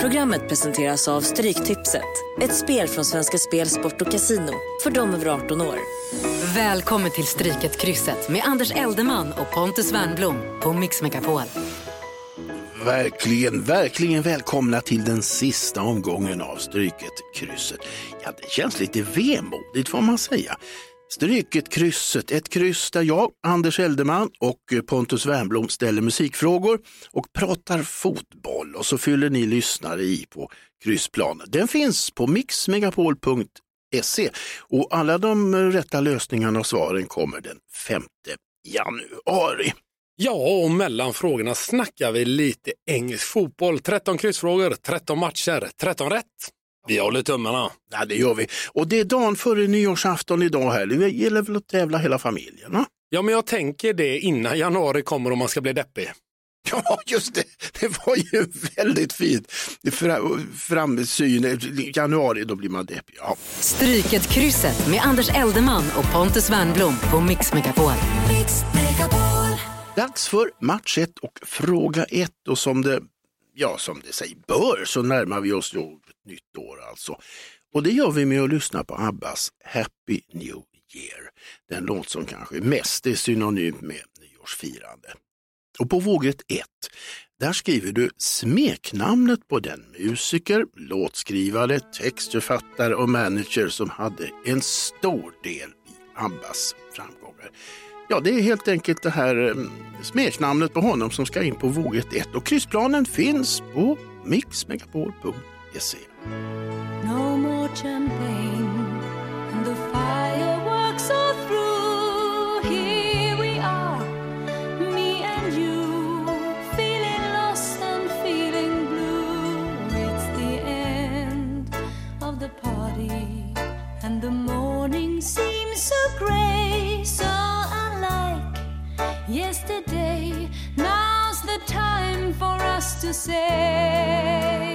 Programmet presenteras av Stryktipset. Ett spel från Svenska Spel, Sport och Casino. För de över 18 år. Välkommen till Stryket-krysset med Anders Eldeman och Pontus Wernblom på Mix Megapol. Verkligen, verkligen välkomna till den sista omgången av Stryket-krysset. Ja, det känns lite vemodigt får man säga. Stryket-krysset, ett kryss där jag, Anders Eldeman och eh, Pontus Wernbloom ställer musikfrågor och pratar fotboll och så fyller ni lyssnare i på kryssplanen. Den finns på mixmegapol.se och alla de rätta lösningarna och svaren kommer den 5 januari. Ja, och mellan frågorna snackar vi lite engelsk fotboll. 13 kryssfrågor, 13 matcher, 13 rätt. Vi håller tummarna. Ja, det gör vi. Och det är dagen före nyårsafton idag här. Det gäller väl att tävla hela familjen? Va? Ja, men jag tänker det innan januari kommer om man ska bli deppig. Ja, just det. Det var ju väldigt fint. Framsyn, januari, då blir man deppig. Ja. Stryket-krysset med Anders Eldeman och Pontus Wernblom på Mix Megapol. Dags för match 1 och fråga 1 och som det, ja, som det sig bör så närmar vi oss då nytt år alltså. Och det gör vi med att lyssna på Abbas Happy New Year. Den låt som kanske mest är synonym med nyårsfirande. Och på vågrätt 1, där skriver du smeknamnet på den musiker, låtskrivare, textförfattare och manager som hade en stor del i Abbas framgångar. Ja, det är helt enkelt det här mm, smeknamnet på honom som ska in på vågrätt 1 och kryssplanen finns på mixmegapol.se. No more champagne and the fireworks are through. Here we are, me and you, feeling lost and feeling blue. It's the end of the party and the morning seems so grey, so unlike yesterday. Now's the time for us to say.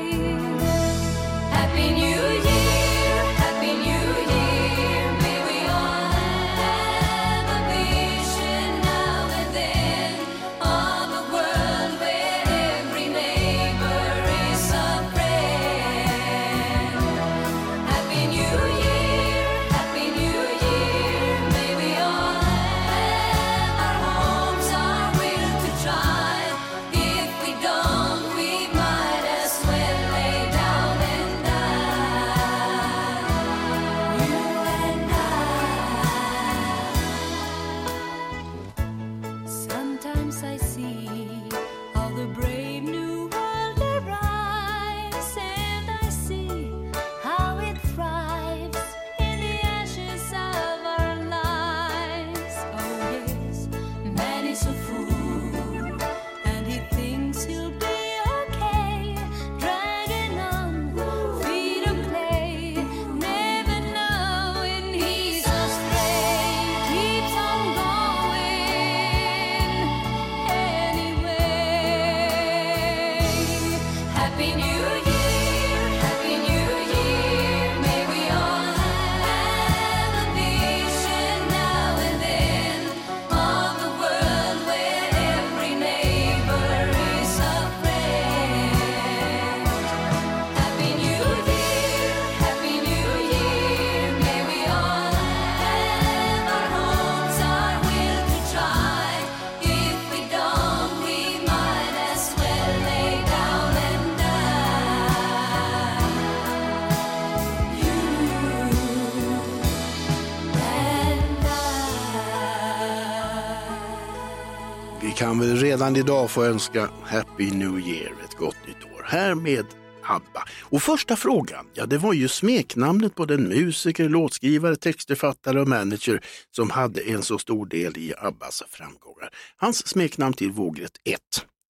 Redan idag få önska Happy New Year, ett gott nytt år. Här med ABBA. Och första frågan, ja det var ju smeknamnet på den musiker, låtskrivare, textförfattare och manager som hade en så stor del i ABBAs framgångar. Hans smeknamn till vågrätt 1.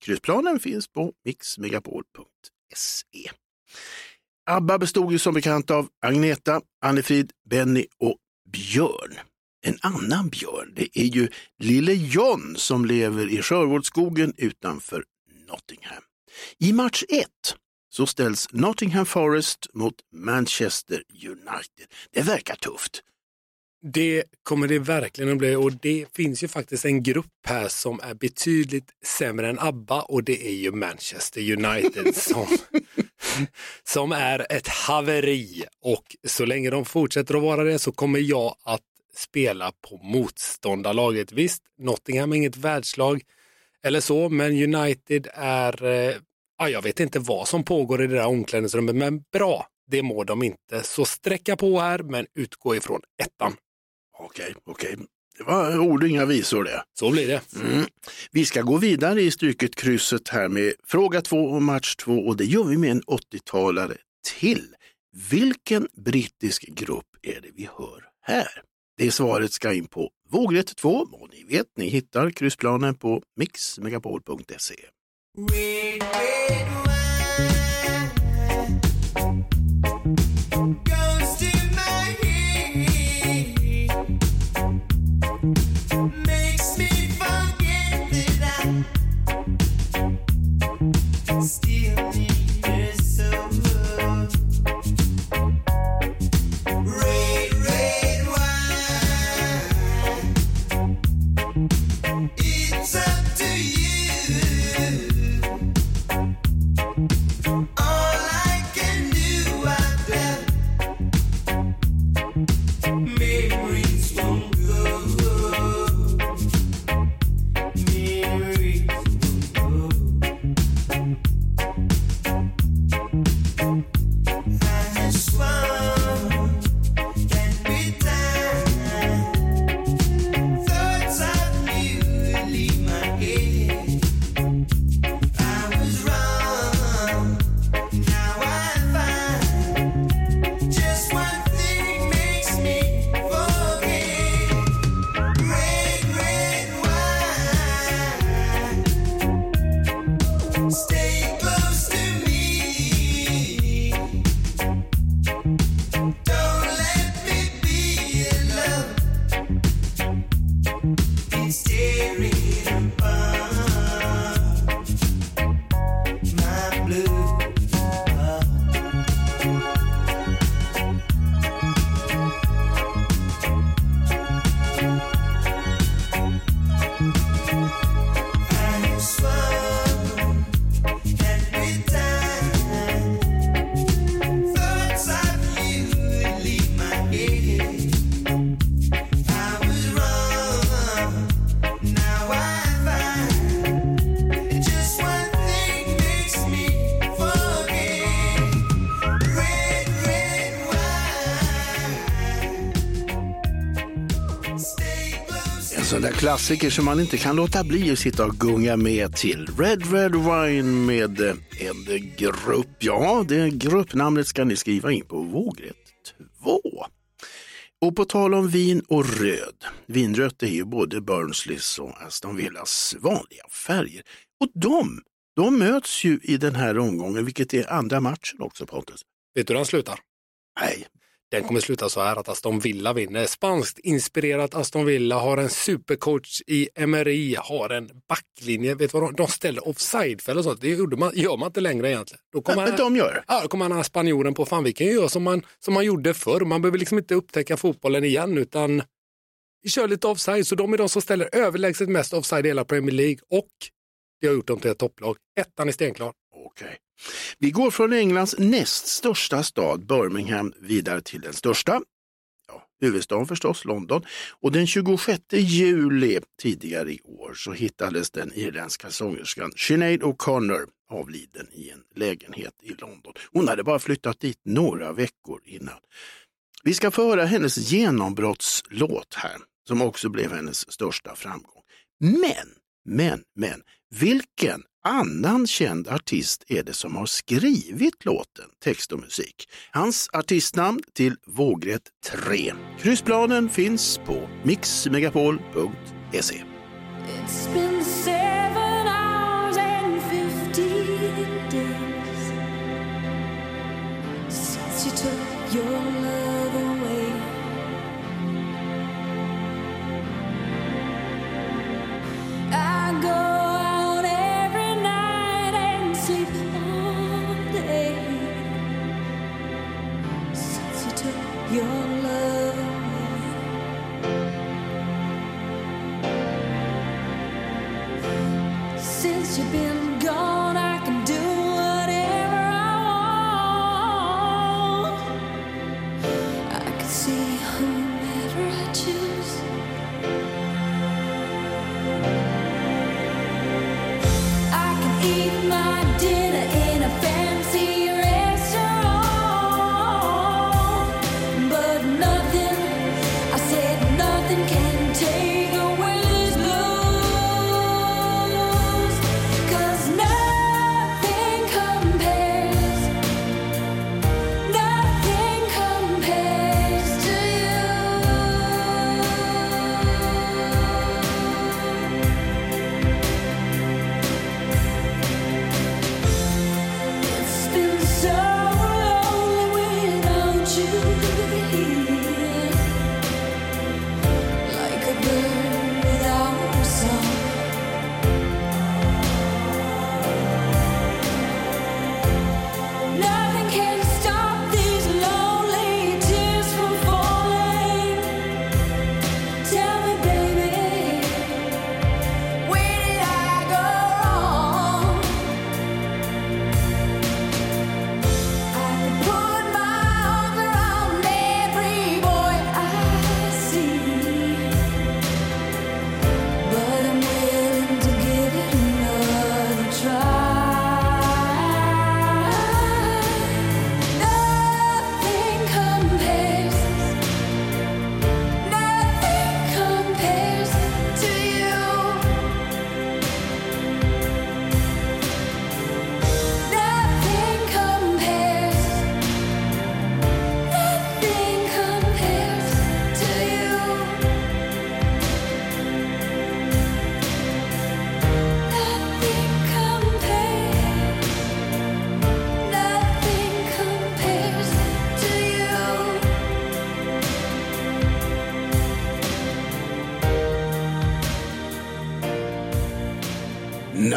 Kryssplanen finns på mixmegapol.se. ABBA bestod ju som bekant av Agneta, Annefrid, Benny och Björn. En annan björn, det är ju lille John som lever i Sherwoodskogen utanför Nottingham. I match 1 så ställs Nottingham Forest mot Manchester United. Det verkar tufft. Det kommer det verkligen att bli och det finns ju faktiskt en grupp här som är betydligt sämre än ABBA och det är ju Manchester United som som är ett haveri och så länge de fortsätter att vara det så kommer jag att spela på motståndarlaget. Visst, Nottingham är inget världslag eller så, men United är, eh, ja, jag vet inte vad som pågår i det där omklädningsrummet, men bra, det må de inte. Så sträcka på här, men utgå ifrån ettan. Okej, okej. Det var ord och inga visor det. Så blir det. Mm. Vi ska gå vidare i Stryket krysset här med fråga två och match två och det gör vi med en 80-talare till. Vilken brittisk grupp är det vi hör här? Det svaret ska in på vågrätt 2 och ni vet, ni hittar kryssplanen på mixmegapol.se. Red, to klassiker som man inte kan låta bli att sitta och gunga med till. Red Red Wine med eh, en grupp. Ja, det gruppnamnet ska ni skriva in på vågrätt 2. Och på tal om vin och röd. Vinrött är ju både Burnsleys och Aston Villas vanliga färger. Och de, de möts ju i den här omgången, vilket är andra matchen också Pontus. Vet du hur den slutar? Nej, Den kommer sluta så här att Aston Villa vinner. Spanskt inspirerat Aston Villa har en supercoach i MRI, har en backlinje. Vet vad de, de ställer offside-fällor och sånt. Det gjorde man, gör man inte längre egentligen. Då kommer men de gör. Ja, då kommer här spanjoren på, fan vi kan ju göra som man, som man gjorde förr. Man behöver liksom inte upptäcka fotbollen igen utan vi kör lite offside. Så de är de som ställer överlägset mest offside i hela Premier League och det har gjort dem till ett topplag. Ettan är stenklar. Okej. Vi går från Englands näst största stad, Birmingham, vidare till den största, ja, huvudstaden förstås, London. Och den 26 juli tidigare i år så hittades den irländska sångerskan Sinead O'Connor avliden i en lägenhet i London. Hon hade bara flyttat dit några veckor innan. Vi ska få höra hennes genombrottslåt här, som också blev hennes största framgång. Men, men, men, vilken annan känd artist är det som har skrivit låten, text och musik? Hans artistnamn till vågrätt 3. Kryssplanen finns på mixmegapol.se.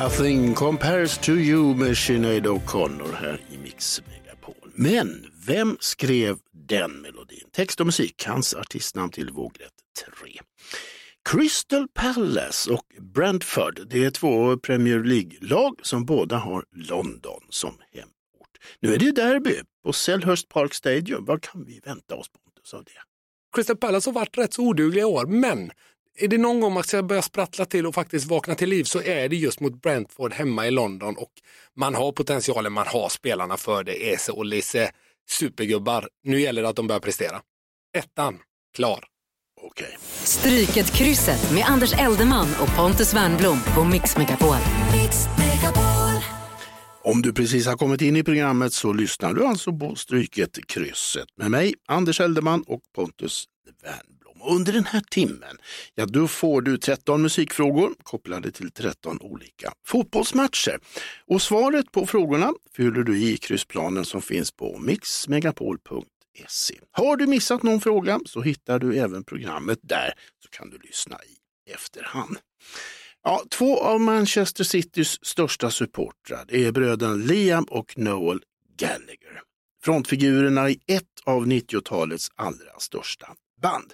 Nothing compares to you med Sinead O'Connor här i Mix Megapol. Men vem skrev den melodin? Text och musik, hans artistnamn till vågrätt 3. Crystal Palace och Brentford, det är två Premier League-lag som båda har London som hemort. Nu är det derby på Selhurst Park Stadium. Vad kan vi vänta oss Pontus av det? Crystal Palace har varit rätt så odugliga i år, men är det någon gång man ska börja sprattla till och faktiskt vakna till liv så är det just mot Brentford hemma i London och man har potentialen, man har spelarna för det. Ese och Lisse, supergubbar. Nu gäller det att de börjar prestera. Ettan, klar. Okej. Stryket krysset med Anders Eldeman och Pontus Wernblom på Mix Megapol. Om du precis har kommit in i programmet så lyssnar du alltså på Stryket krysset med mig, Anders Eldeman och Pontus Wernbloom. Och Under den här timmen, ja då får du 13 musikfrågor kopplade till 13 olika fotbollsmatcher. Och svaret på frågorna fyller du i kryssplanen som finns på mixmegapol.se. Har du missat någon fråga så hittar du även programmet där så kan du lyssna i efterhand. Ja, två av Manchester Citys största supportrar det är bröderna Liam och Noel Gallagher. Frontfigurerna i ett av 90-talets allra största band.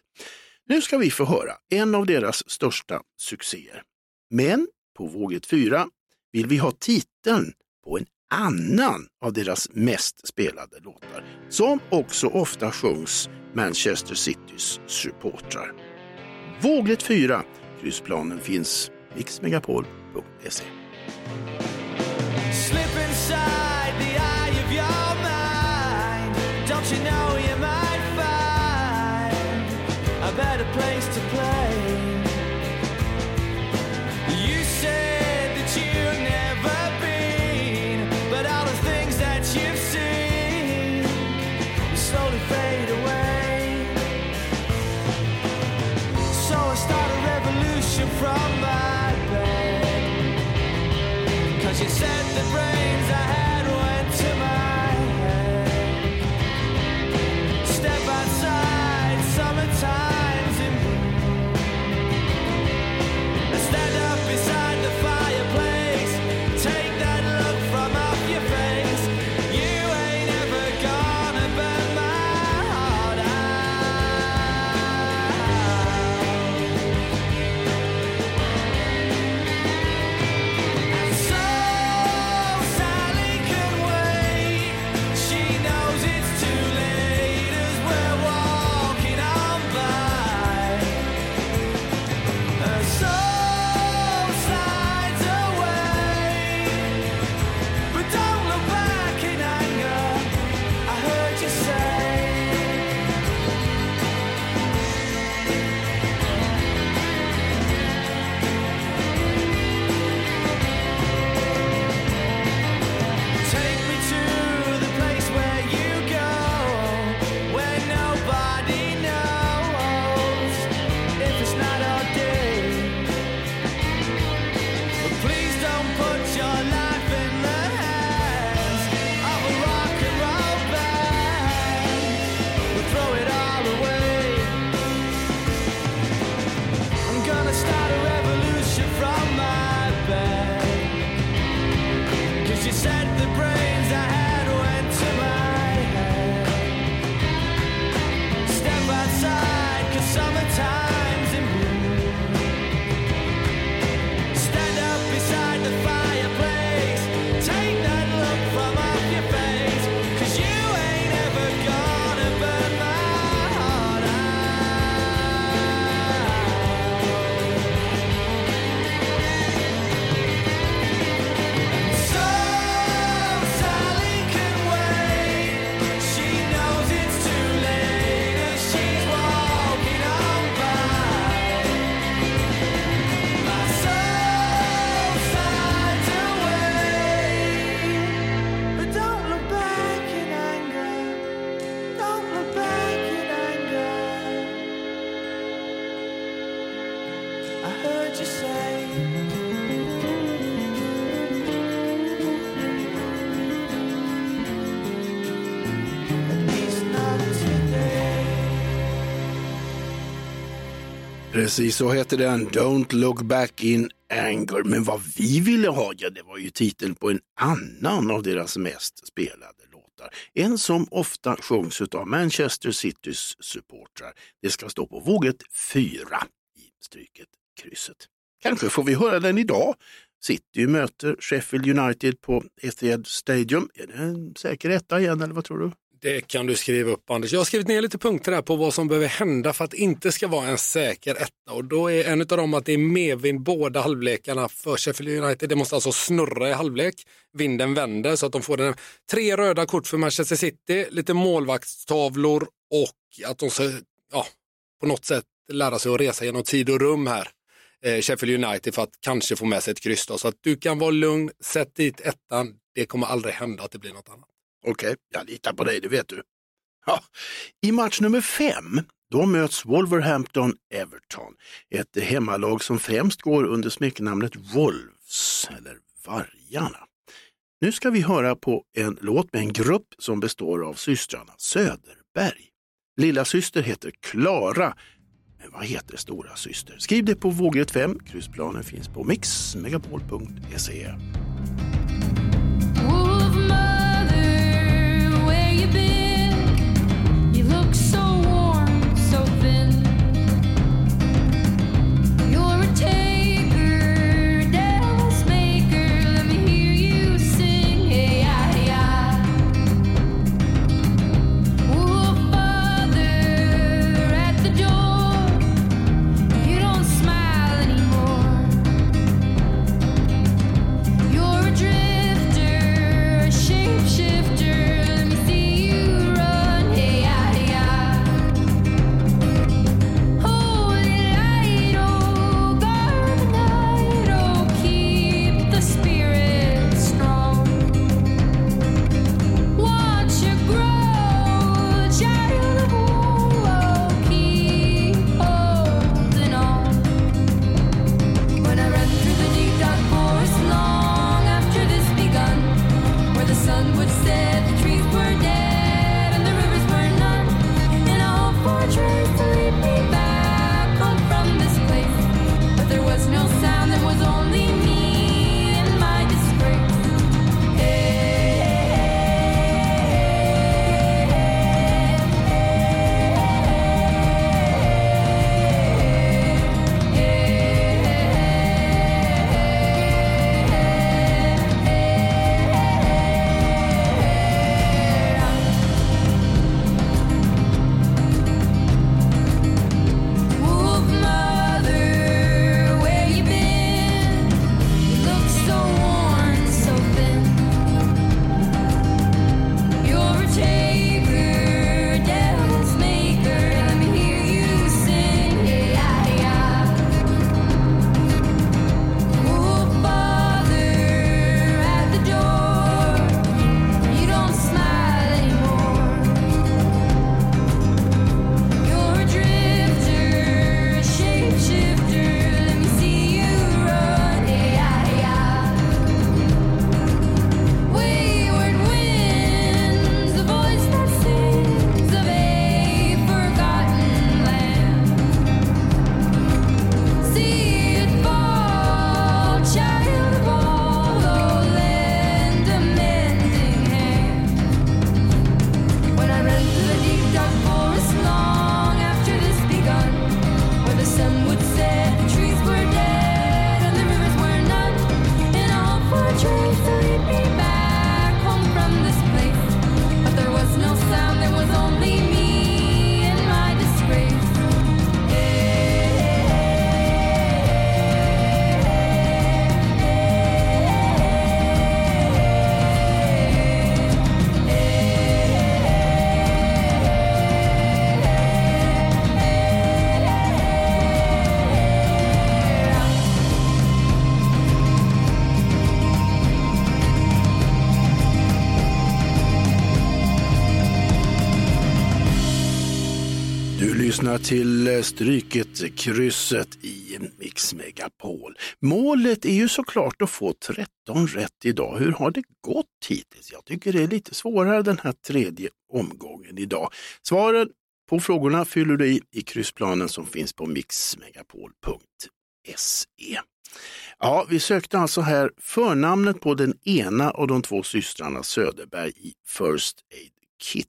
Nu ska vi få höra en av deras största succéer. Men på våget 4 vill vi ha titeln på en annan av deras mest spelade låtar, som också ofta sjungs Manchester Citys supportrar. Våglet 4, kryssplanen finns mixmegapol.se. Slip inside the eye of your mind. Don't you know Precis så heter den, Don't look back in Anger. Men vad vi ville ha, ja det var ju titeln på en annan av deras mest spelade låtar. En som ofta sjungs av Manchester Citys supportrar. Det ska stå på våget 4 i Stryket krysset. Kanske får vi höra den idag. City möter Sheffield United på Etihad Stadium. Är det en säker etta igen eller vad tror du? Det kan du skriva upp Anders. Jag har skrivit ner lite punkter här på vad som behöver hända för att inte ska vara en säker etta. Och då är en av dem att det är medvind båda halvlekarna för Sheffield United. Det måste alltså snurra i halvlek. Vinden vänder så att de får den. tre röda kort för Manchester City, lite målvaktstavlor och att de ska ja, på något sätt lära sig att resa genom tid och rum här. Eh, Sheffield United för att kanske få med sig ett kryss. Då. Så att du kan vara lugn, sätt dit ettan. Det kommer aldrig hända att det blir något annat. Okej, jag litar på dig, det vet du. Ja. I match nummer fem, då möts Wolverhampton Everton. Ett hemmalag som främst går under smeknamnet Wolves, eller Vargarna. Nu ska vi höra på en låt med en grupp som består av systrarna Söderberg. Lilla syster heter Klara. Men vad heter stora syster? Skriv det på vågrätt 5. Kryssplanen finns på mixmegapol.se. Till Stryket krysset i Mix Megapol. Målet är ju såklart att få 13 rätt idag. Hur har det gått hittills? Jag tycker det är lite svårare den här tredje omgången idag. Svaren på frågorna fyller du i i kryssplanen som finns på mixmegapol.se. Ja, vi sökte alltså här förnamnet på den ena av de två systrarna Söderberg i First Aid Kit.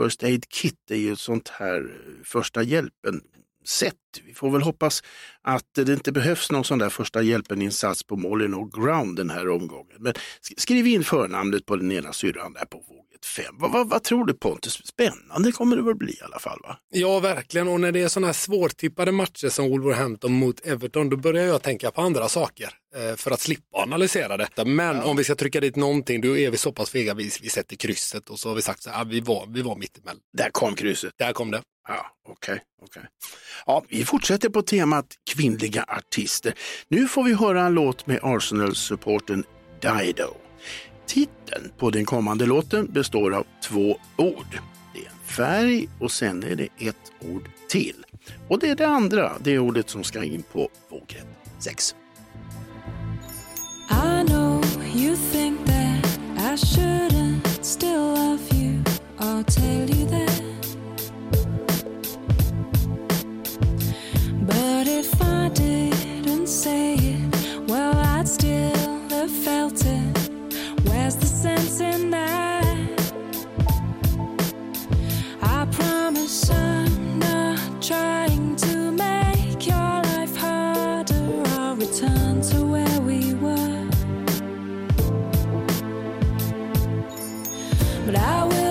First Aid Kit är ju ett sånt här eh, första hjälpen sätt. Vi får väl hoppas att det inte behövs någon sån där första hjälpen-insats på Molly No Ground den här omgången. Men skriv in förnamnet på den ena syrran där på våget 5. Vad, vad, vad tror du Pontus? Spännande kommer det väl bli i alla fall va? Ja, verkligen. Och när det är sådana här svårtippade matcher som Wolverhampton mot Everton, då börjar jag tänka på andra saker eh, för att slippa analysera detta. Men om vi ska trycka dit någonting, då är vi så pass fega, vi, vi sätter krysset och så har vi sagt så här, vi var, vi var mittemellan. Där kom krysset. Där kom det. Ja, okej. okej. Ja, vi fortsätter på temat kvinnliga artister. Nu får vi höra en låt med Arsenal-supporten Dido. Titeln på den kommande låten består av två ord. Det är en färg och sen är det ett ord till. Och det är det andra, det ordet som ska in på vågrätt 6. I promise I'm not trying to make your life harder. I'll return to where we were. But I will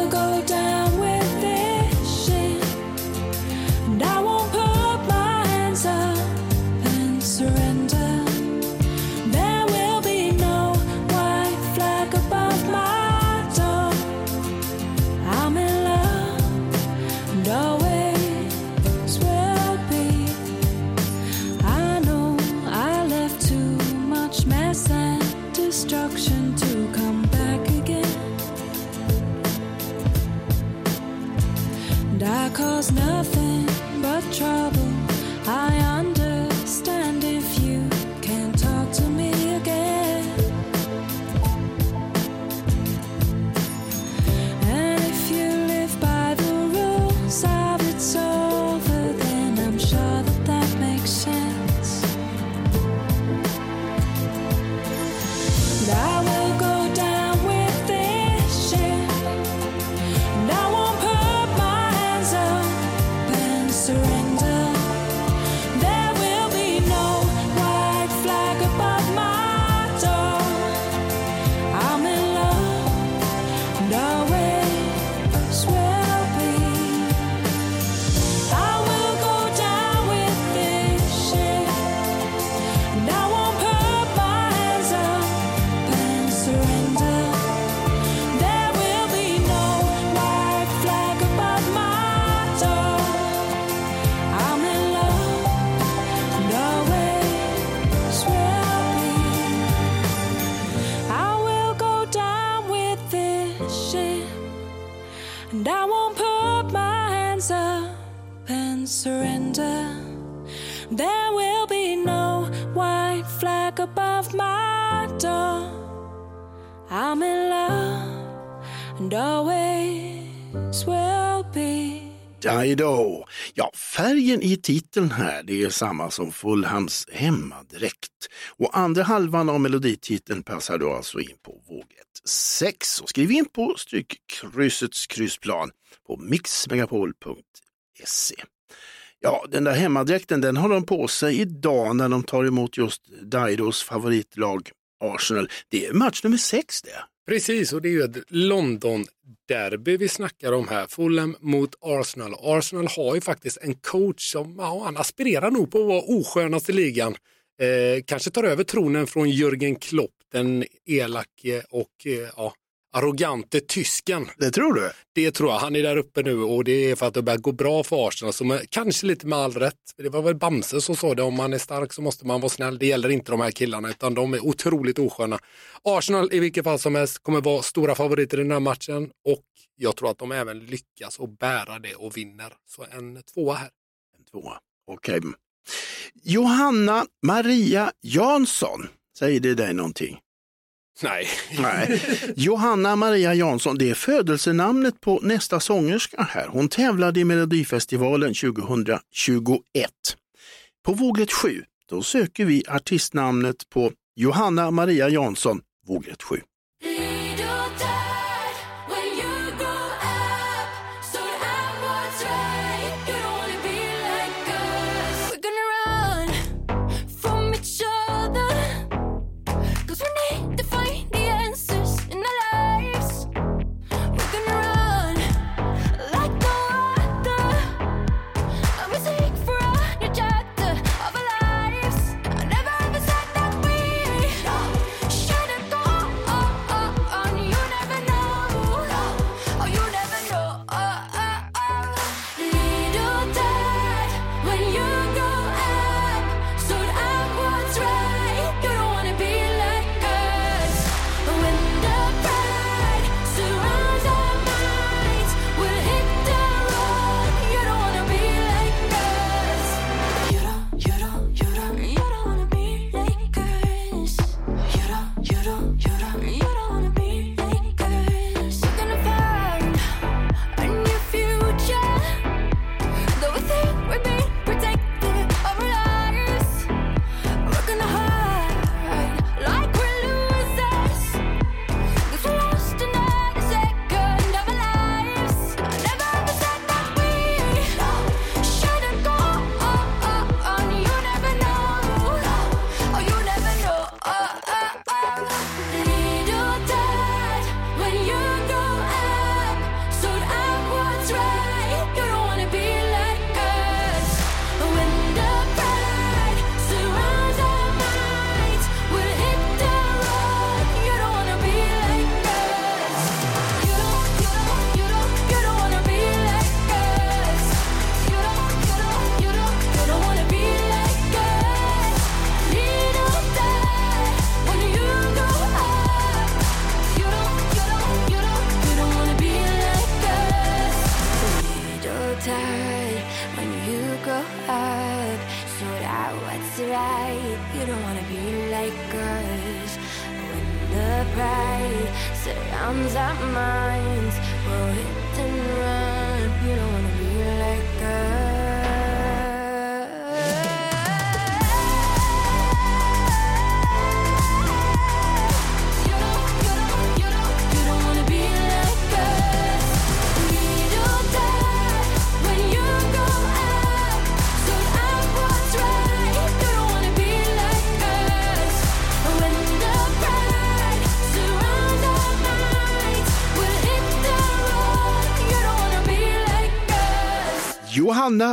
and surrender. There will be no white flag above my door. I'm in love and always will be. Dido. Ja, färgen i titeln här det är samma som Fulhams hemmadräkt. Och andra halvan av melodititeln passar då alltså in på våget 6. Och skriv in på Strykkryssets kryssplan på mixmegapol.se. Ja, den där hemmadräkten den har de på sig idag när de tar emot just Daidos favoritlag Arsenal. Det är match nummer sex det. Precis, och det är ju ett London-derby vi snackar om här. Fulham mot Arsenal. Arsenal har ju faktiskt en coach som ja, han aspirerar nog på att vara oskönaste ligan. Eh, kanske tar över tronen från Jürgen Klopp, den elake och eh, ja, arrogante tysken. Det tror du? Det tror jag. Han är där uppe nu och det är för att det börjar gå bra för Arsenal. Är, kanske lite med all rätt. Det var väl Bamse som sa det, om man är stark så måste man vara snäll. Det gäller inte de här killarna utan de är otroligt osköna. Arsenal i vilket fall som helst kommer vara stora favoriter i den här matchen och jag tror att de även lyckas och bära det och vinner. Så en tvåa här. En tvåa. Okej. Johanna Maria Jansson, säger det dig någonting? Nej. Nej. Johanna Maria Jansson, det är födelsenamnet på nästa sångerska här. Hon tävlade i Melodifestivalen 2021. På vågrätt 7, Då söker vi artistnamnet på Johanna Maria Jansson, vågrätt 7.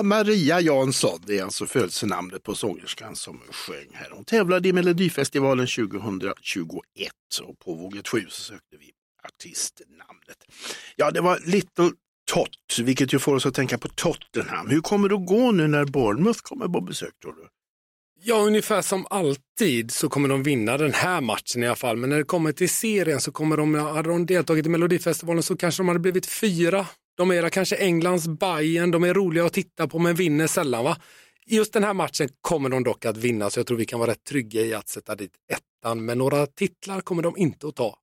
Maria Jansson, det är alltså födelsenamnet på sångerskan som sjöng här. Hon tävlade i Melodifestivalen 2021 och på våget 7 så sökte vi artistnamnet. Ja, det var Little Tot, vilket ju får oss att tänka på Tottenham. Hur kommer det att gå nu när Bournemouth kommer på besök tror du? Ja, ungefär som alltid så kommer de vinna den här matchen i alla fall. Men när det kommer till serien så kommer de, hade de deltagit i Melodifestivalen så kanske de hade blivit fyra. De är kanske Englands Bayern, de är roliga att titta på men vinner sällan va? Just den här matchen kommer de dock att vinna så jag tror vi kan vara rätt trygga i att sätta dit ettan. Men några titlar kommer de inte att ta.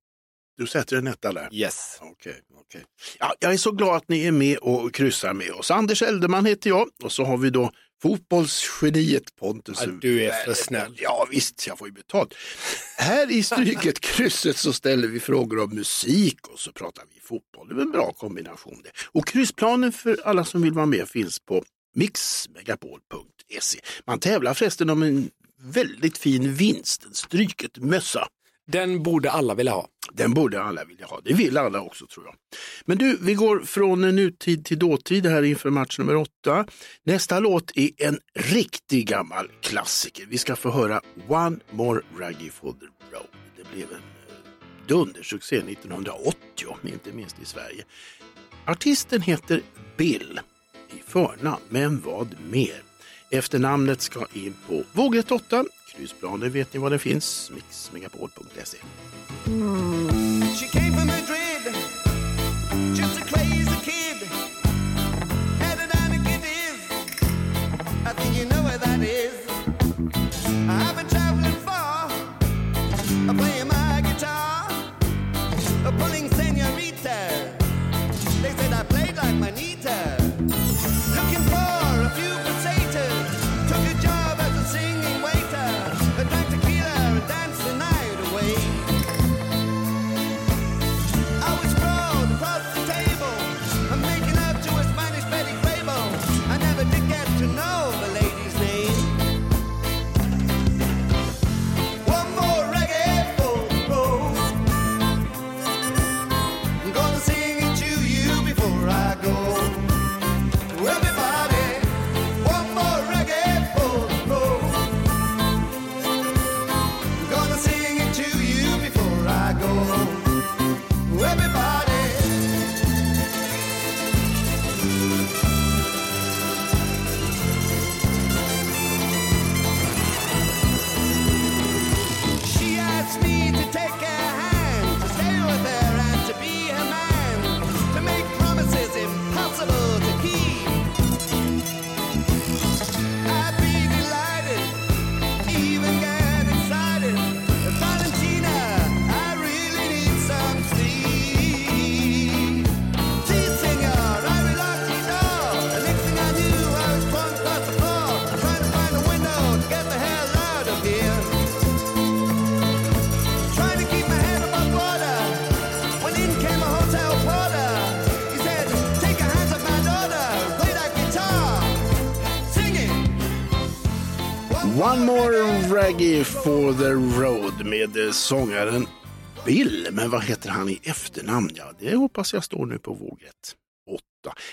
Du sätter en etta där? Yes. Okej, okej. Ja, jag är så glad att ni är med och kryssar med oss. Anders Eldeman heter jag och så har vi då fotbollsgeniet Pontus. Ja, du är för snäll. Ja visst, jag får ju betalt. Här i Stryket krysset så ställer vi frågor om musik och så pratar vi fotboll. Det är en bra kombination det. Och kryssplanen för alla som vill vara med finns på mixmegapol.se. Man tävlar förresten om en väldigt fin vinst, en Stryket mössa. Den borde alla vilja ha. Den borde alla vilja ha. Det vill alla också tror jag. Men du, vi går från nutid till dåtid här inför match nummer åtta. Nästa låt är en riktig gammal klassiker. Vi ska få höra One More Raggy for the Road. Det blev en eh, dundersuccé 1980, inte minst i Sverige. Artisten heter Bill i förnamn, men vad mer? Efternamnet ska in på vågrätt 8. Husplaner vet ni var den finns. Mixmegapol.se. Mm. More for the road med eh, sångaren Bill. Men vad heter han i efternamn? Ja, det hoppas jag står nu på våget. 8.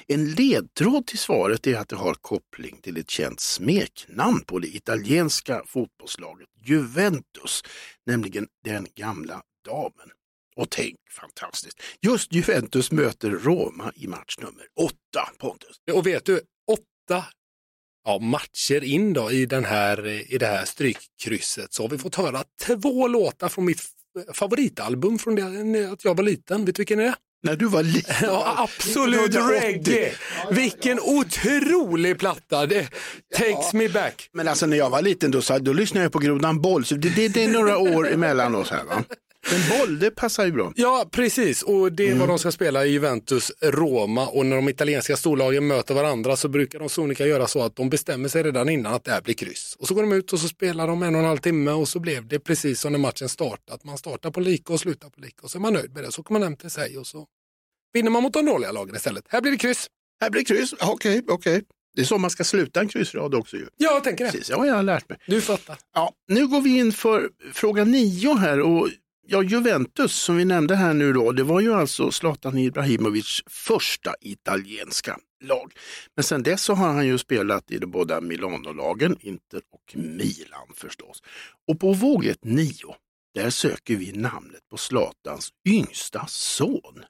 En ledtråd till svaret är att det har koppling till ett känt smeknamn på det italienska fotbollslaget Juventus, nämligen den gamla damen. Och tänk fantastiskt, just Juventus möter Roma i match nummer 8, Pontus. Och vet du, 8 ja, matcher in då i, den här, i det här strykkrysset så har vi fått höra två låtar från mitt favoritalbum från det att jag var liten. Vet du vilken det är? När du var liten. Ja, absolut 1980. reggae. Vilken otrolig platta. Det takes me back. Men alltså när jag var liten då, så, då lyssnade jag på Grodan Boll, så det, det, det är några år emellan oss här va. Men boll, det passar ju bra. Ja, precis. Och det är Mm. vad de ska spela i Juventus Roma. Och när de italienska storlagen möter varandra så brukar de sonika göra så att de bestämmer sig redan innan att det här blir kryss. Och så går de ut och så spelar de en och en halv timme och så blev det precis som när matchen startat. Man startar på lika och slutar på lika och så är man nöjd med det. Så kommer man hem till sig och så vinner man mot de dåliga lagen istället. Här blir det kryss. Här blir kryss, okej, okej. Det är så man ska sluta en kryssrad också ju. Ja, jag tänker det. Precis, ja, jag har lärt mig. Du fattar. Ja, nu går vi in för fråga nio här och ja, Juventus som vi nämnde här nu då, det var ju alltså Zlatan Ibrahimovics första italienska lag. Men sen dess så har han ju spelat i de båda milanolagen, Inter och Milan förstås. Och på våget nio, där söker vi namnet på Zlatans yngsta son.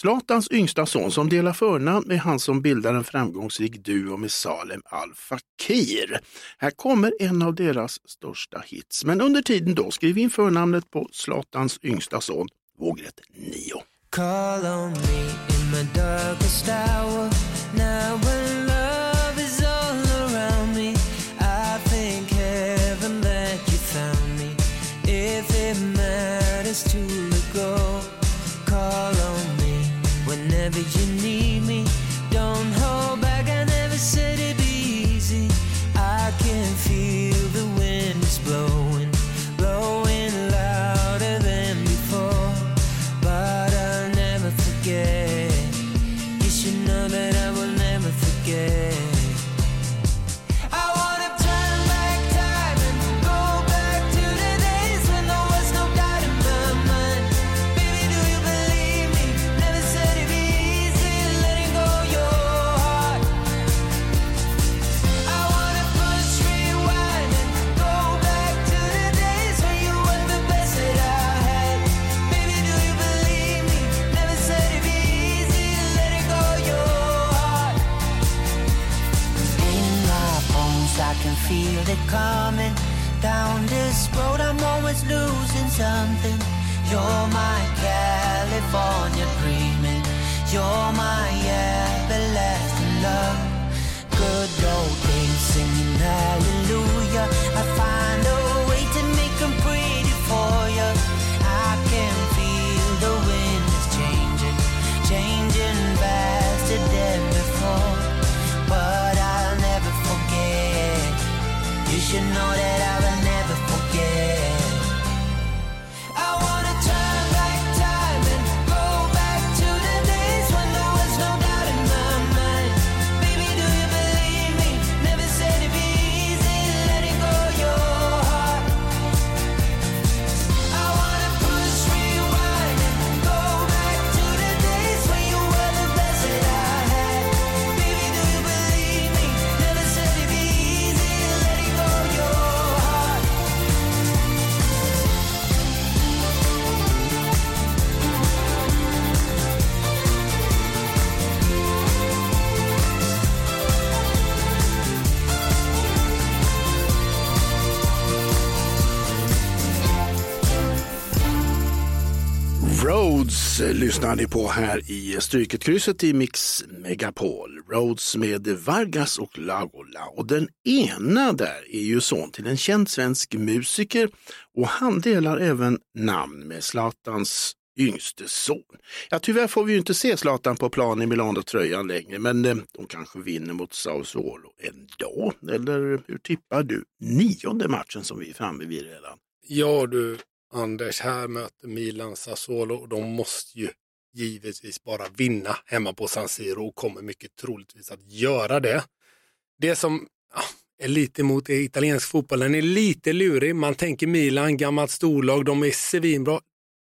Zlatans yngsta son som delar förnamn med han som bildar en framgångsrik duo med Salem Al Fakir. Här kommer en av deras största hits. Men under tiden då skriv in förnamnet på Zlatans yngsta son, vågrätt 9. Can feel it coming. Down this road, I'm always losing something. You're my California dreaming. You're my everlasting love. Good old days singing hallelujah. I find a should know that I Rhodes eh, lyssnar ni på här i Stryketkrysset i Mix Megapol. Rhodes med Vargas och Lagola. Och den ena där är ju son till en känd svensk musiker och han delar även namn med Zlatans yngste son. Ja, tyvärr får vi ju inte se Zlatan på plan i Milano-tröjan längre, men eh, de kanske vinner mot Sao ändå. Eller hur tippar du? Nionde matchen som vi är framme vid redan. Ja du, Anders, här möter Milan Sassuolo och de måste ju givetvis bara vinna hemma på San Siro och kommer mycket troligtvis att göra det. Det som ja, är lite emot är italiensk fotboll. Den är lite lurig. Man tänker Milan, gammalt storlag, de är svinbra.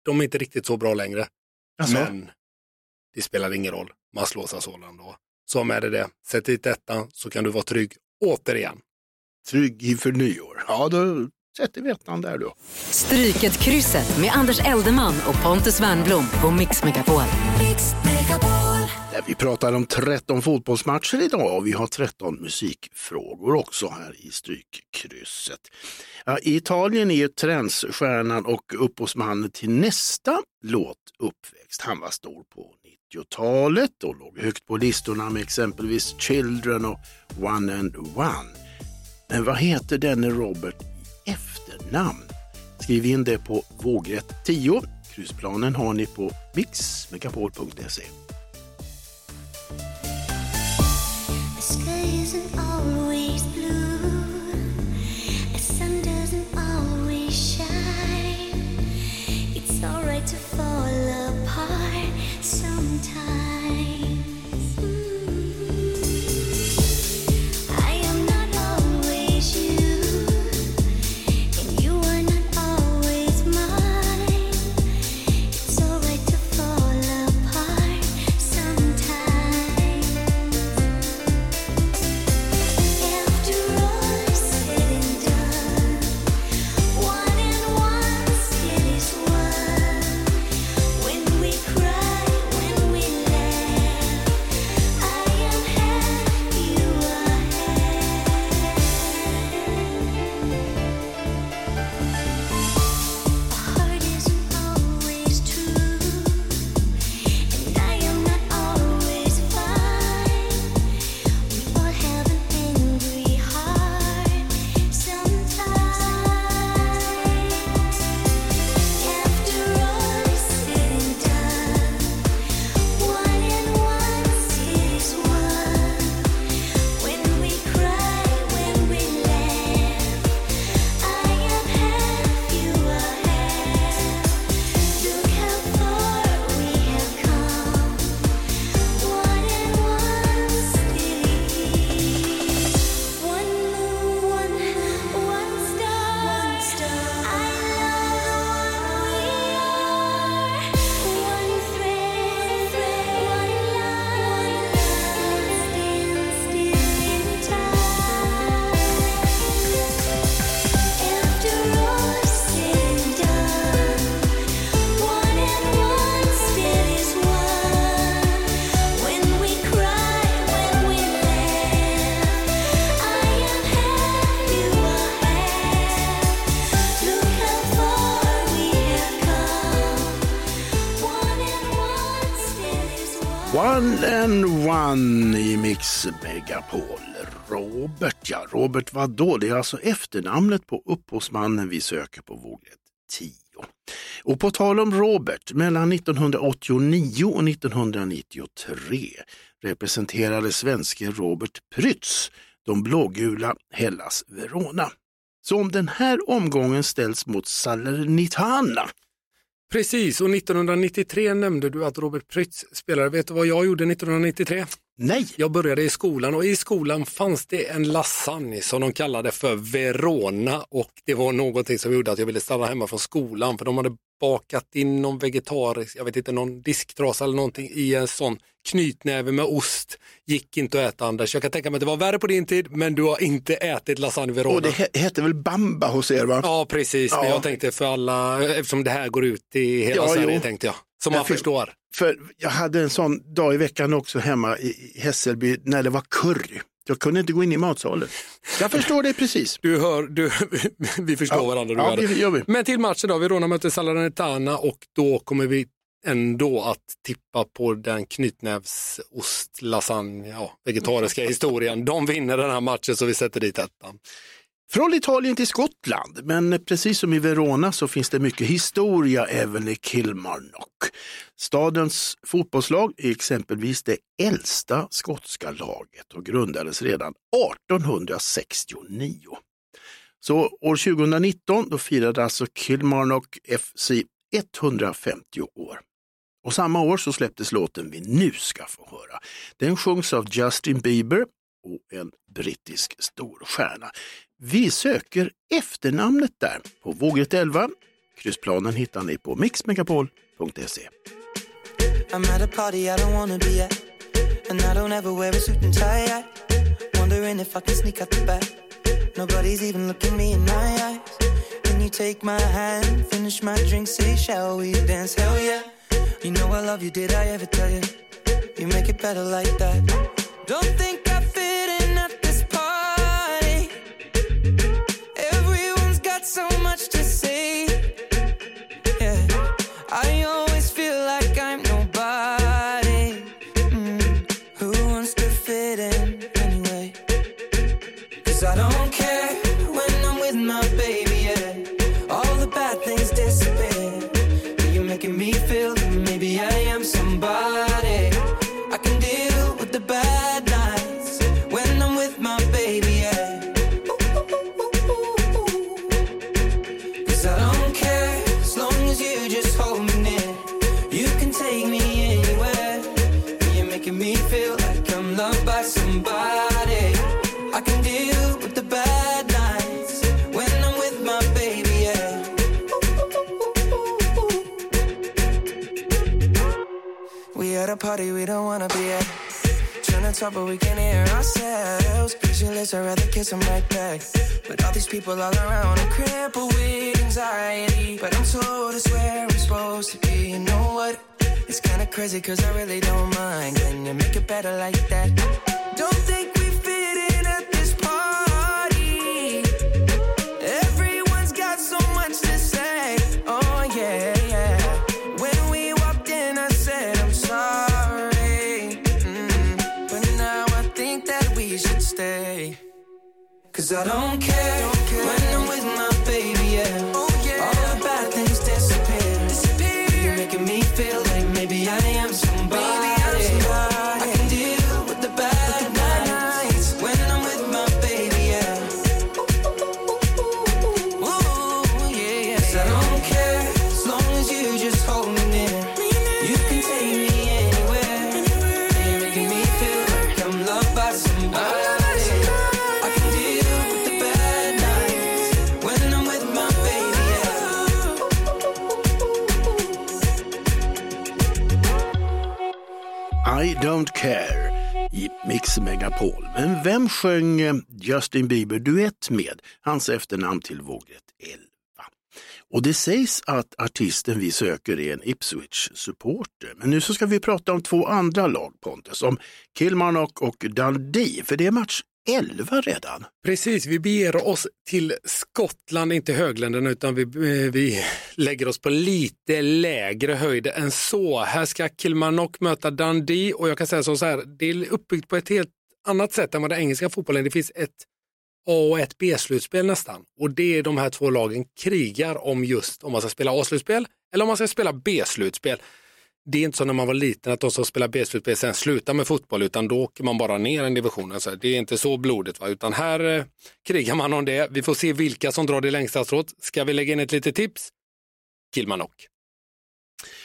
De är inte riktigt så bra längre. Alltså, Men det spelar ingen roll. Man slår Sassuolo ändå. Så med det det. Sätt dit ettan så kan du vara trygg återigen. Trygg inför nyår. Ja, då sätter vi ettan där då. Stryket krysset med Anders Eldeman och Pontus Wernbloom på Mix Megapol. Där vi pratar om 13 fotbollsmatcher idag och vi har 13 musikfrågor också här i Strykkrysset. Ja, I Italien är trensstjärnan och upphovsmannen till nästa låt uppväxt. Han var stor på 90-talet och låg högt på listorna med exempelvis Children och One and One. Men vad heter denne Robert i efternamn? Skriv in det på vågrätt 10. Kryssplanen har ni på mixmegapol.se. The sky and i Mix Megapol. Robert, ja, Robert vadå? Det är alltså efternamnet på upphovsmannen vi söker på vågrätt 10. Och på tal om Robert, mellan 1989 och 1993 representerade svenske Robert Prytz de blågula Hellas Verona. Så om den här omgången ställs mot Salernitana Precis, och 1993 nämnde du att Robert Prytz spelade. Vet du vad jag gjorde 1993? Nej, Jag började i skolan och i skolan fanns det en lasagne som de kallade för Verona och det var någonting som gjorde att jag ville stanna hemma från skolan för de hade bakat in någon vegetarisk, jag vet inte, någon disktrasa eller någonting i en sån knytnäve med ost. Gick inte att äta Anders. Jag kan tänka mig att det var värre på din tid men du har inte ätit lasagne Verona. och det he- hette väl Bamba hos er va? Ja precis, men Ja. jag tänkte för alla, eftersom det här går ut i hela Ja, Sverige jo. tänkte jag. Som man för- förstår. För jag hade en sån dag i veckan också hemma i i Hässelby när det var curry. Jag kunde inte gå in i matsalen. Jag förstår det precis. Du hör, du, vi förstår Ja, varandra. Du ja, det. det gör vi. Men till matchen då, Verona möter Salernitana och då kommer vi ändå att tippa på den knytnävsost, lasagne, ja, vegetariska historien. De vinner den här matchen så vi sätter dit ettan. Från Italien till Skottland, men precis som i Verona så finns det mycket historia även i Kilmarnock. Stadens fotbollslag är exempelvis det äldsta skotska laget och grundades redan 1869. Så år 2019 då firade alltså Kilmarnock FC 150 år. Och samma år så släpptes låten vi nu ska få höra. Den sjungs av Justin Bieber och en brittisk storstjärna. Vi söker efternamnet där på vågrätt 11. Kryssplanen hittar ni på mixmegapol.se. I'm at a party I don't wanna be at. And I don't ever wear a suit and tie. I wondering if I can sneak out the back. Nobody's even looking me in my eyes. Can you take my hand, finish my drink, say, shall we dance? Hell yeah. You know I love you, did I ever tell you? You make it better like that. Don't think talk, but we can't hear ourselves. Pictureless, I'd rather kiss them right back. But all these people all around, I'm crippled with anxiety. But I'm told it's where I'm supposed to be. You know what? It's kinda crazy, cause I really don't mind. Can you make it better like that? Don't think I don't care, sjöng eh, Justin Bieber duett med? Hans efternamn till vågrätt 11. Och det sägs att artisten vi söker är en Ipswich-supporter. Men nu så ska vi prata om två andra lag Pontus, om Kilmarnock och Dundee, för det är match 11 redan. Precis, vi beger oss till Skottland, inte högländerna, utan vi, eh, vi lägger oss på lite lägre höjd än så. Här ska Kilmarnock möta Dundee och jag kan säga så här, det är uppbyggt på ett helt annat sätt än vad den engelska fotbollen Det finns ett A och ett B-slutspel nästan. Och det är de här två lagen krigar om just om man ska spela A-slutspel eller om man ska spela B-slutspel. Det är inte som när man var liten att de som spelar B-slutspel sen slutar med fotboll utan då åker man bara ner en division. Alltså, det är inte så blodigt va? utan här eh, krigar man om det. Vi får se vilka som drar det längsta strået. Ska vi lägga in ett litet tips? Kilmarnock.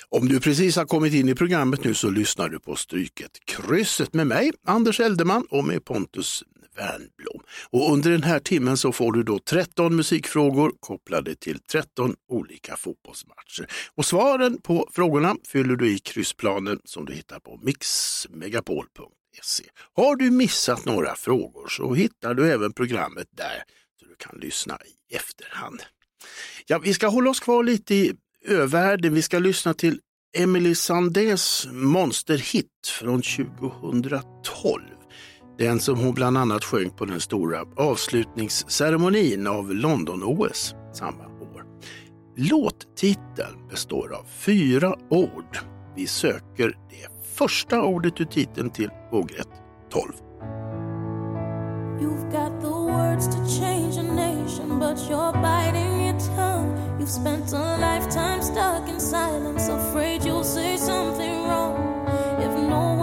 Om du precis har kommit in i programmet nu så lyssnar du på Stryket krysset med mig, Anders Eldeman och med Pontus Wernbloom. Och under den här timmen så får du då 13 musikfrågor kopplade till 13 olika fotbollsmatcher. Och svaren på frågorna fyller du i kryssplanen som du hittar på mixmegapol.se. Har du missat några frågor så hittar du även programmet där så du kan lyssna i efterhand. Ja, vi ska hålla oss kvar lite i övärlden. Vi ska lyssna till Emily Sandés monsterhit från 2012. Den som hon bland annat sjöng på den stora avslutningsceremonin av London-OS samma år. Låttiteln består av fyra ord. Vi söker det första ordet ur titeln till vågrätt 12. You've got the words to change a nation, but you're biting your tongue. You've spent a lifetime stuck in silence, afraid you'll say something wrong. If no one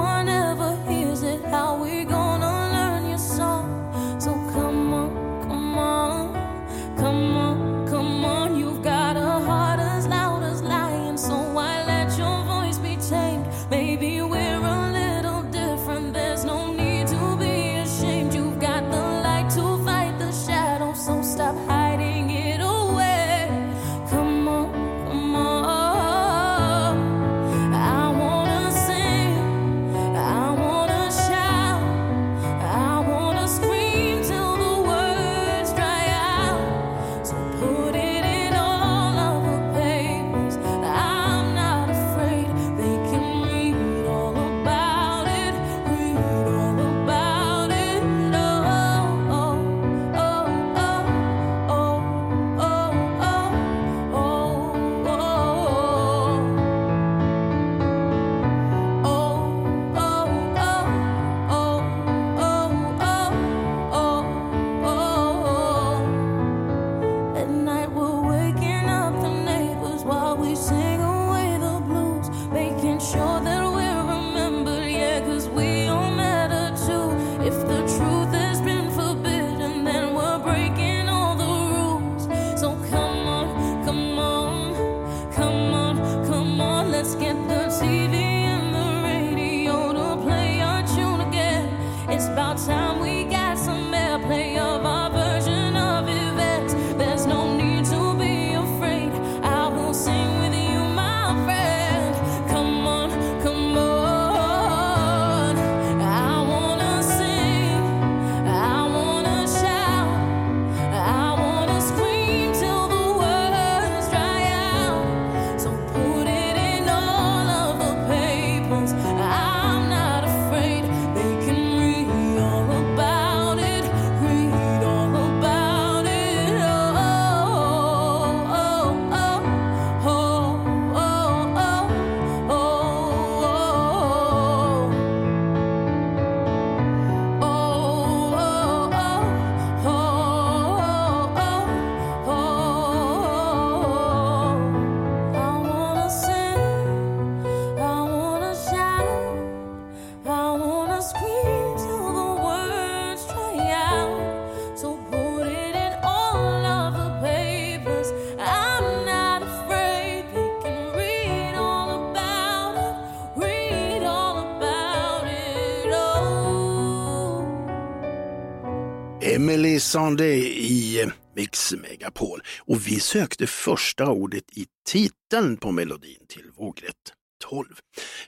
Emily Sandé i eh, Mix Megapol. Och vi sökte första ordet i titeln på melodin till vågrätt 12.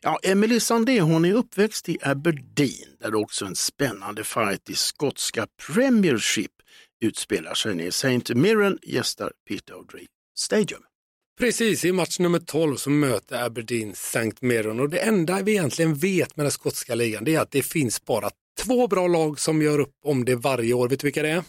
Ja, Emily Sandé hon är uppväxt i Aberdeen där också en spännande fight i skotska Premiership utspelar sig när St. Mirren gästar Peter O'Dree Stadium. Precis, i match nummer 12 så möter Aberdeen St. Mirren och det enda vi egentligen vet med den skotska ligan det är att det finns bara två bra lag som gör upp om det varje år. Vet du vilka det är?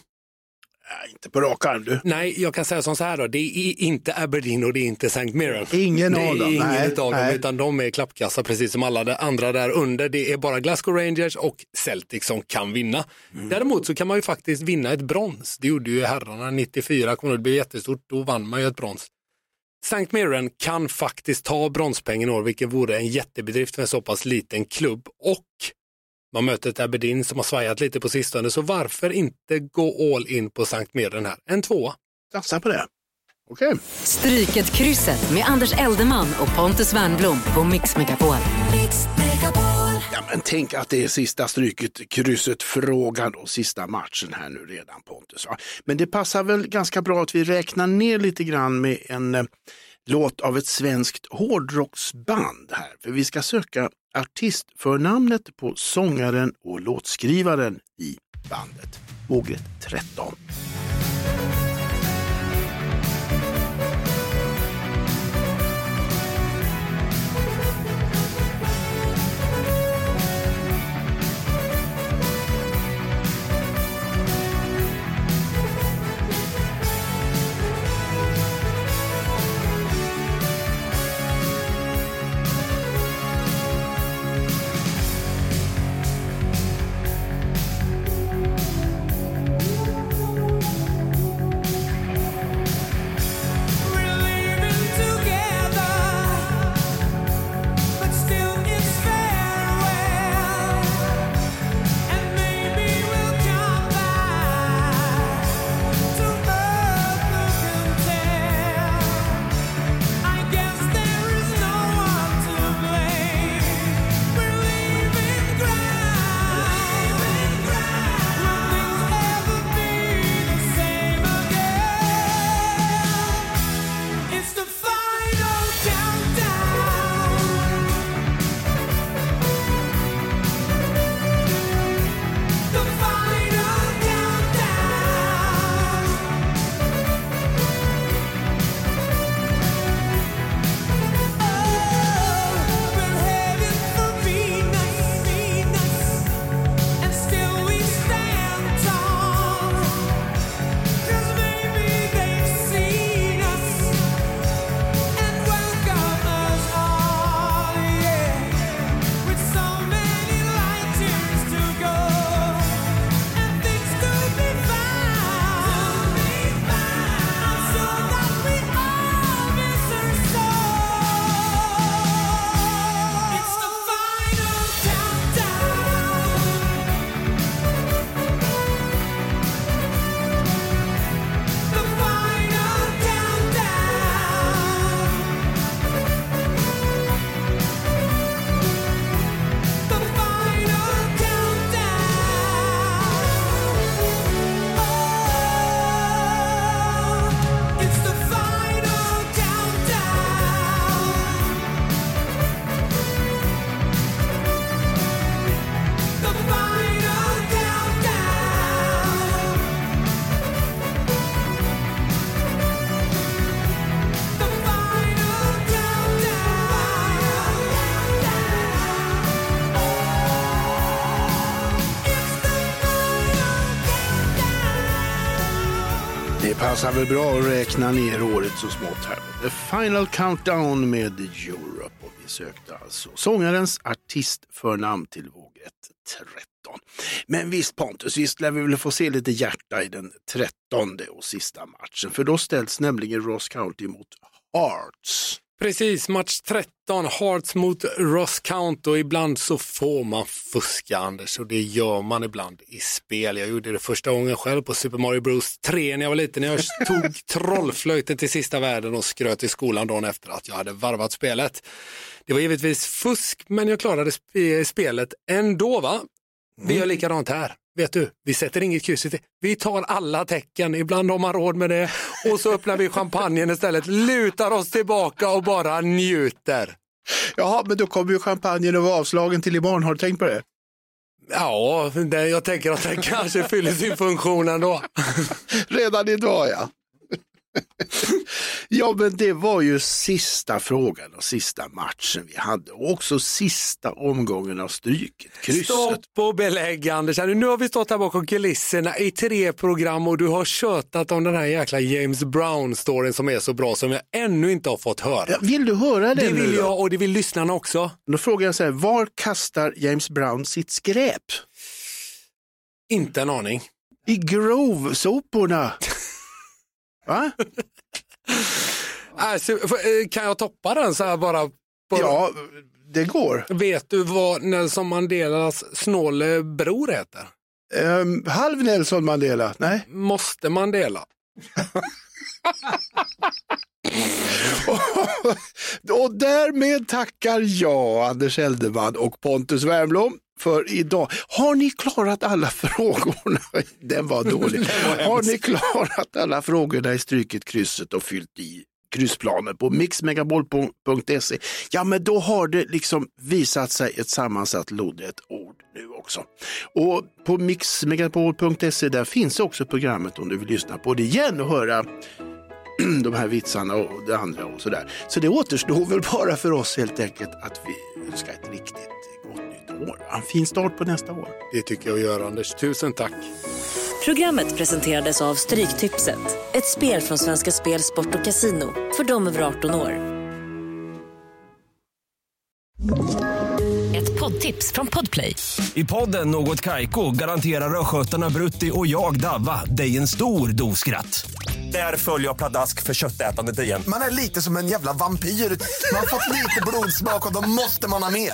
Ja, inte på rak arm du. Nej, jag kan säga som så här då. Det är inte Aberdeen och det är inte St. Mirren. Ingen det av dem, är ingen nej, dem, nej. utan de är klappkassa precis som alla de andra där under. Det är bara Glasgow Rangers och Celtic som kan vinna. Mm. Däremot så kan man ju faktiskt vinna ett brons. Det gjorde ju herrarna 94, kommer det bli jättestort, då vann man ju ett brons. St. Mirren kan faktiskt ta bronspengen i år, vilket vore en jättebedrift för en så pass liten klubb. Och man möter ett Aberdeen som har svajat lite på sistone, så varför inte gå all in på St. Mirren här? En tvåa. Satsa på det. Okej. Stryket krysset med Anders Eldeman och Pontus Wernblom på Mix Megapol. Ja, men tänk att det är sista stryket, krysset, frågan och sista matchen här nu redan Pontus. Men det passar väl ganska bra att vi räknar ner lite grann med en eh, låt av ett svenskt hårdrocksband här. För vi ska söka artistförnamnet på sångaren och låtskrivaren i bandet. Vågrätt 13. Passar väl bra att räkna ner året så smått här. The Final Countdown med Europe. Och vi sökte alltså sångarens artistförnamn till våg 13. Men visst Pontus, visst lär vi väl få se lite hjärta i den trettonde och sista matchen. För då ställs nämligen Ross County mot Hearts. Precis, match 13, Hearts mot Ross Count och ibland så får man fuska Anders och det gör man ibland i spel. Jag gjorde det första gången själv på Super Mario Bros 3 när jag var liten. När jag tog trollflöjten till sista världen och skröt i skolan dagen efter att jag hade varvat spelet. Det var givetvis fusk men jag klarade sp- spelet ändå va? Vi gör likadant här. Vet du, vi sätter inget kryss. i. Vi tar alla tecken, ibland har man råd med det. Och så öppnar vi champagnen istället, lutar oss tillbaka och bara njuter. Jaha, men då kommer ju champagnen att vara avslagen till imorgon. Har du tänkt på det? Ja, det, jag tänker att den kanske fyller sin funktion ändå. Redan idag ja. ja, men det var ju sista frågan och sista matchen vi hade och också sista omgången av Stryket, krysset. Stopp och belägg Anders. Nu har vi stått här bakom kulisserna i tre program och du har tjötat om den här jäkla James Brown-storyn som är så bra som jag ännu inte har fått höra. Ja, vill du höra det, det nu vill då? jag och det vill lyssnarna också. Då frågar jag så här, var kastar James Brown sitt skräp? Inte en aning. I Grove-soporna. Va? Alltså, kan jag toppa den så här bara? bara? Ja, det går. Vet du vad Nelson Mandelas snåle bror heter? Um, halv Nelson Mandela? Nej. Måste Mandela. och därmed tackar jag Anders Eldeman och Pontus Wernbloom för idag. Har ni klarat alla frågorna? Den var dålig. Har ni klarat alla frågorna i Stryket krysset och fyllt i kryssplanen på mixmegapol.se? Ja, men då har det liksom visat sig ett sammansatt lodrätt ord nu också. Och på mixmegapol.se där finns också programmet om du vill lyssna på det igen och höra de här vitsarna och det andra och sådär. Så det återstår väl bara för oss helt enkelt att vi önskar ett riktigt år. En fin start på nästa år. Det tycker jag gör Anders. Tusen tack. Programmet presenterades av Stryktipset. Ett spel från Svenska Spel, Sport och Casino. För de över 18 år. Ett poddtips från Podplay. I podden Något Kaiko garanterar östgötarna Brutti och jag, Davva, dig en stor dos skratt. Där följer jag pladask för köttätandet igen. Man är lite som en jävla vampyr. Man har fått lite blodsmak och då måste man ha mer.